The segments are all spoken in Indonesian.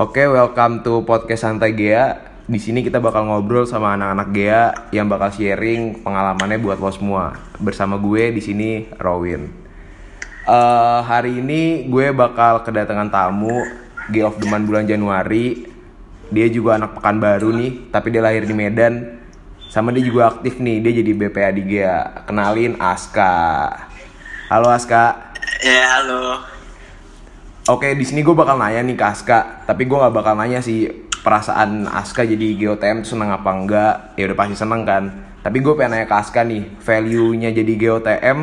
Oke, welcome to podcast Santai Gea. Di sini kita bakal ngobrol sama anak-anak Gea yang bakal sharing pengalamannya buat lo semua. Bersama gue di sini Rowin. Eh, hari ini gue bakal kedatangan tamu Gea of Month bulan Januari. Dia juga anak Pekanbaru nih, tapi dia lahir di Medan. Sama dia juga aktif nih, dia jadi BPA di Gea. Kenalin Aska. Halo Aska. Ya halo. Oke, di sini gue bakal nanya nih ke Aska, tapi gue nggak bakal nanya sih perasaan Aska jadi GOTM seneng apa enggak. Ya udah pasti seneng kan. Tapi gue pengen nanya ke Aska nih, value-nya jadi GOTM,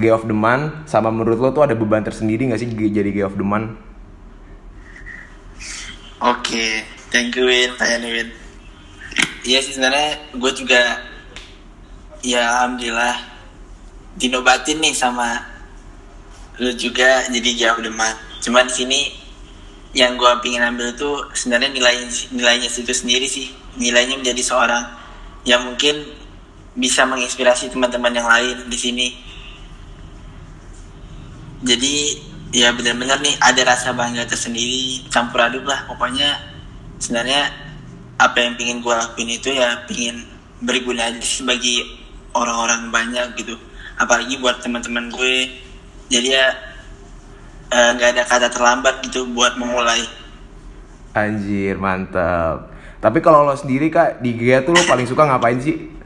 G of the Month, sama menurut lo tuh ada beban tersendiri gak sih jadi G of the Month? Oke, thank you Win, tanya. Iya sih sebenarnya gue juga ya alhamdulillah dinobatin nih sama lu juga jadi jauh deman. Cuman di sini yang gue pingin ambil tuh sebenarnya nilainya nilainya itu sendiri sih. Nilainya menjadi seorang yang mungkin bisa menginspirasi teman-teman yang lain di sini. Jadi ya benar-benar nih ada rasa bangga tersendiri campur aduk lah pokoknya sebenarnya apa yang pingin gue lakuin itu ya pingin berguna aja sih bagi orang-orang banyak gitu apalagi buat teman-teman gue jadi ya eh, nggak ada kata terlambat gitu buat memulai Anjir, mantap. Tapi kalau lo sendiri kak, di Gea tuh lo paling suka ngapain sih?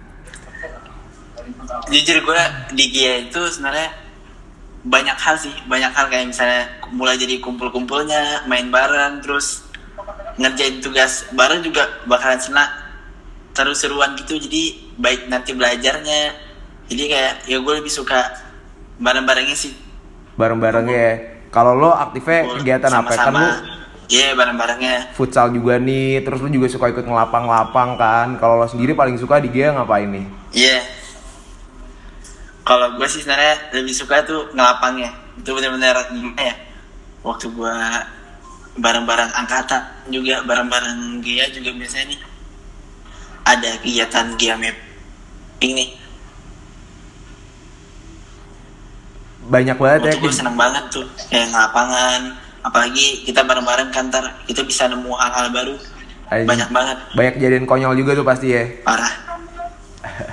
jujur gue di GIA itu sebenarnya banyak hal sih banyak hal kayak misalnya mulai jadi kumpul-kumpulnya main bareng terus ngerjain tugas bareng juga bakalan senang terus seruan gitu jadi baik nanti belajarnya jadi kayak ya gue lebih suka bareng-barengnya sih Bareng-bareng ya. Kalau lo aktifnya kegiatan apa? Kan lo iya bareng-barengnya. Futsal juga nih, terus lo juga suka ikut ngelapang-lapang kan. Kalau lo sendiri paling suka di Gea ngapain nih? iya. Kalau gue sih sebenarnya lebih suka tuh ngelapangnya. Itu benar-benar gimana ya? Waktu gue bareng-bareng angkatan juga bareng-bareng Gia juga biasanya. Nih ada kegiatan Gia mapping nih Banyak banget ya. gue seneng banget tuh kayak ngelapangan apalagi kita bareng-bareng kantor kita bisa nemu hal-hal baru Anjing. banyak banget Banyak kejadian konyol juga tuh pasti ya. parah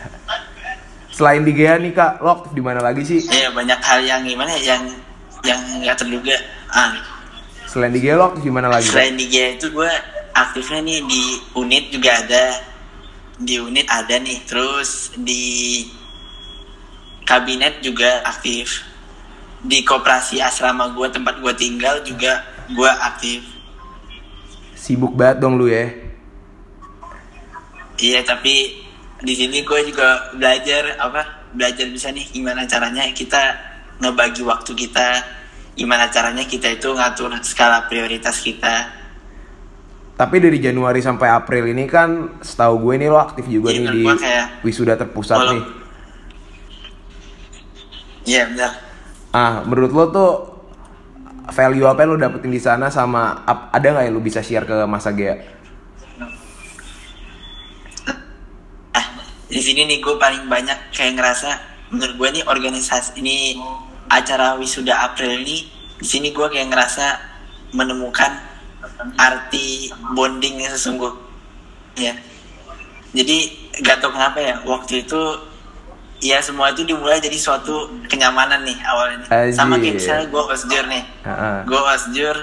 Selain di Gea nih kak, lo aktif di mana lagi sih? ya banyak hal yang gimana ya, yang yang nggak terduga ah Selain di Gea lo aktif di mana lagi? Selain di GIA itu gue aktifnya nih di unit juga ada. Di unit ada nih. Terus di kabinet juga aktif. Di koperasi asrama gue tempat gue tinggal juga gue aktif. Sibuk banget dong lu ya. Iya tapi di sini gue juga belajar apa belajar bisa nih gimana caranya kita ngebagi waktu kita gimana caranya kita itu ngatur skala prioritas kita Tapi dari Januari sampai April ini kan setahu gue nih lo aktif juga Iya, nih di kayak- wisuda terpusat Kalau- nih. Iya benar Ah, menurut lo tuh value apa yang lo dapetin di sana sama ada nggak yang lo bisa share ke masa Gea? ah di sini nih gue paling banyak kayak ngerasa menurut gue nih organisasi ini acara wisuda April ini di sini gue kayak ngerasa menemukan arti bonding yang sesungguhnya jadi gak tau kenapa ya waktu itu ya semua itu dimulai jadi suatu kenyamanan nih awalnya sama kayak misalnya gue osjur nih. Heeh. gue osjur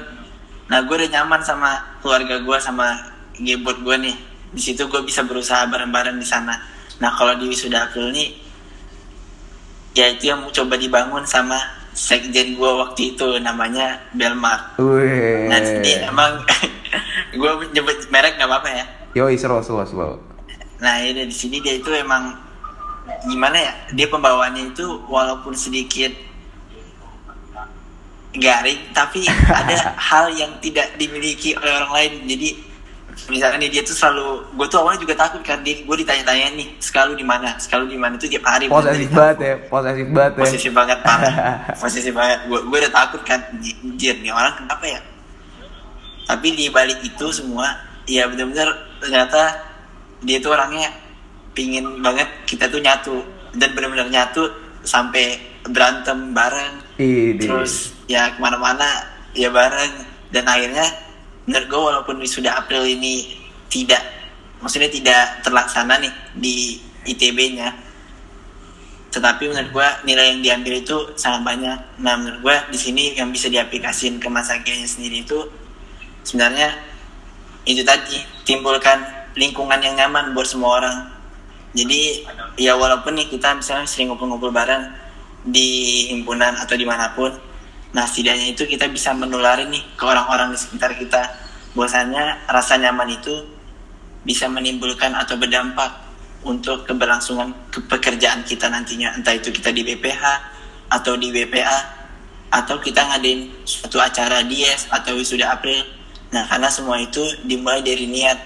nah gue udah nyaman sama keluarga gue sama gebot gue nih. Di situ gue bisa berusaha bareng-bareng di sana. Nah kalau di wisuda April nih ya itu yang mau coba dibangun sama sekjen gue waktu itu namanya Belmar. Wih. nah ini emang gue nyebut merek nggak apa-apa ya. Yoi, slow, slow, slow. Nah ini di sini dia itu emang gimana ya? Dia pembawaannya itu walaupun sedikit garing, tapi ada hal yang tidak dimiliki oleh orang lain. Jadi misalnya nih, dia tuh selalu, gue tuh awalnya juga takut kan dia, gue ditanya-tanya nih, selalu di mana, selalu di mana itu tiap hari. Posesif bener-bener banget ya, posesif banget ya. posisi banget parah posisi banget gue gue udah takut kan jir nih orang kenapa ya tapi di balik itu semua ya benar-benar ternyata dia tuh orangnya pingin banget kita tuh nyatu dan benar-benar nyatu sampai berantem bareng. Ini. terus ya ke mana-mana ya bareng. Dan akhirnya menurut gue walaupun wisuda April ini tidak maksudnya tidak terlaksana nih di ITB-nya tetapi menurut gue nilai yang diambil itu sangat banyak. Nah menurut gue di sini yang bisa diaplikasikan ke masa nya sendiri itu sebenarnya itu tadi timbulkan lingkungan yang nyaman buat semua orang jadi ya walaupun nih kita misalnya sering ngumpul-ngumpul bareng di himpunan atau di mana pun nah setidaknya itu kita bisa menularin nih ke orang-orang di sekitar kita. Bahwasanya rasa nyaman itu bisa menimbulkan atau berdampak untuk keberlangsungan ke pekerjaan kita nantinya. Entah itu kita di BPH atau di BPA atau kita ngadain suatu acara dies atau wisuda April. Nah karena semua itu dimulai dari niat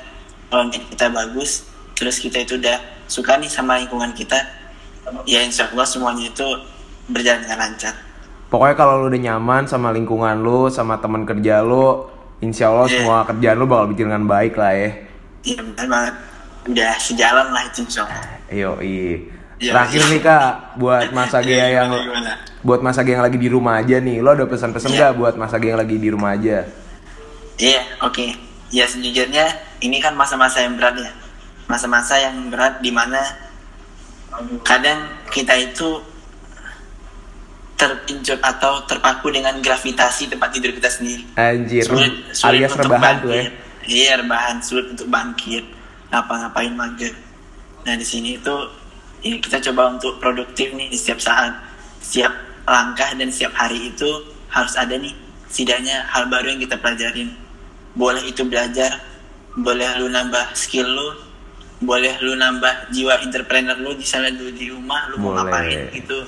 kalau kita bagus terus kita itu udah suka nih sama lingkungan kita ya insya Allah semuanya itu berjalan dengan lancar pokoknya kalau lu udah nyaman sama lingkungan lu sama teman kerja lu insya Allah Yeah. semua kerjaan lu bakal bikin dengan baik lah ya iya benar banget udah sejalan lah itu insya Allah Yo, iya. Terakhir nih kak, buat Masa Gea Iya, yang gimana, gimana? buat Masa Gea yang lagi di rumah aja nih, lo ada pesan-pesan Iya. nggak buat Masa Gea yang lagi di rumah aja? Iya, oke. Ya sejujurnya ini kan masa-masa yang berat ya. Masa-masa yang berat di mana kadang kita itu terpincut atau terpaku dengan gravitasi tempat tidur kita sendiri. Anjir, Sulit, sulit alias untuk rebahan tuh ya. Iya, rebahan sulit untuk bangkit. Ngapa-ngapain mager. Nah, di sini itu ya kita coba untuk produktif nih di setiap saat. Setiap langkah dan setiap hari itu harus ada nih setidaknya hal baru yang kita pelajarin. Boleh itu belajar, boleh lu nambah skill lu, boleh lu nambah jiwa entrepreneur lu misalnya dulu di rumah lu mau Boleh. ngapain gitu.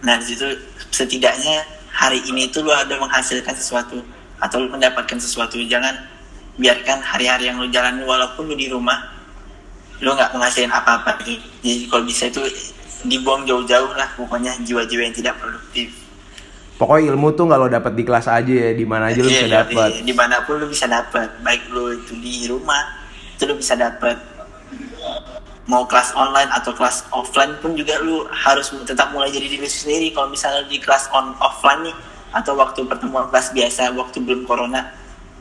Nah, di situ setidaknya hari ini itu lu ada menghasilkan sesuatu atau lu mendapatkan sesuatu. Jangan biarkan hari-hari yang lu jalani walaupun lu di rumah lu nggak menghasilkan apa-apa gitu. Jadi kalau bisa itu dibuang jauh-jauh lah pokoknya jiwa-jiwa yang tidak produktif. Pokoknya ilmu tuh nggak lo dapet di kelas aja ya, di mana aja lo Iya, bisa iya, dapet. iya. Di mana pun lu bisa dapat, baik lu itu di rumah itu lu bisa dapat. Mau kelas online atau kelas offline pun juga lu harus tetap mulai jadi diri sendiri. Kalau misalnya di kelas on offline nih atau waktu pertemuan kelas biasa, waktu belum corona,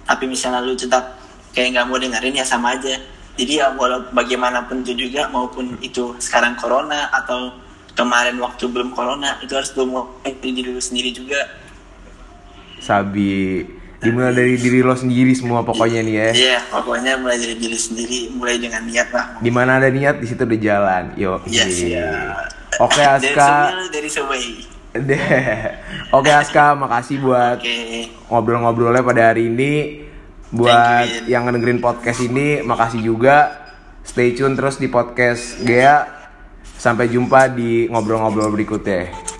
tapi misalnya lu tetap kayak nggak mau dengerin ya sama aja. Jadi ya walau bagaimanapun itu juga maupun itu sekarang corona atau kemarin waktu belum corona itu harus lu mulai diri sendiri juga. Sabi, dimulai dari diri lo sendiri semua pokoknya nih ya. Iya, pokoknya mulai dari diri sendiri, mulai dengan niat lah. Di mana ada niat di situ ada jalan. Yo. Yes, iya. ya. Oke Dari Aska. dari. Deh. Oke Aska, makasih buat ngobrol-ngobrolnya pada hari ini. Buat you, yang ngedengerin podcast ini, makasih juga. Stay tune terus di podcast Gea. Sampai jumpa di ngobrol-ngobrol berikutnya.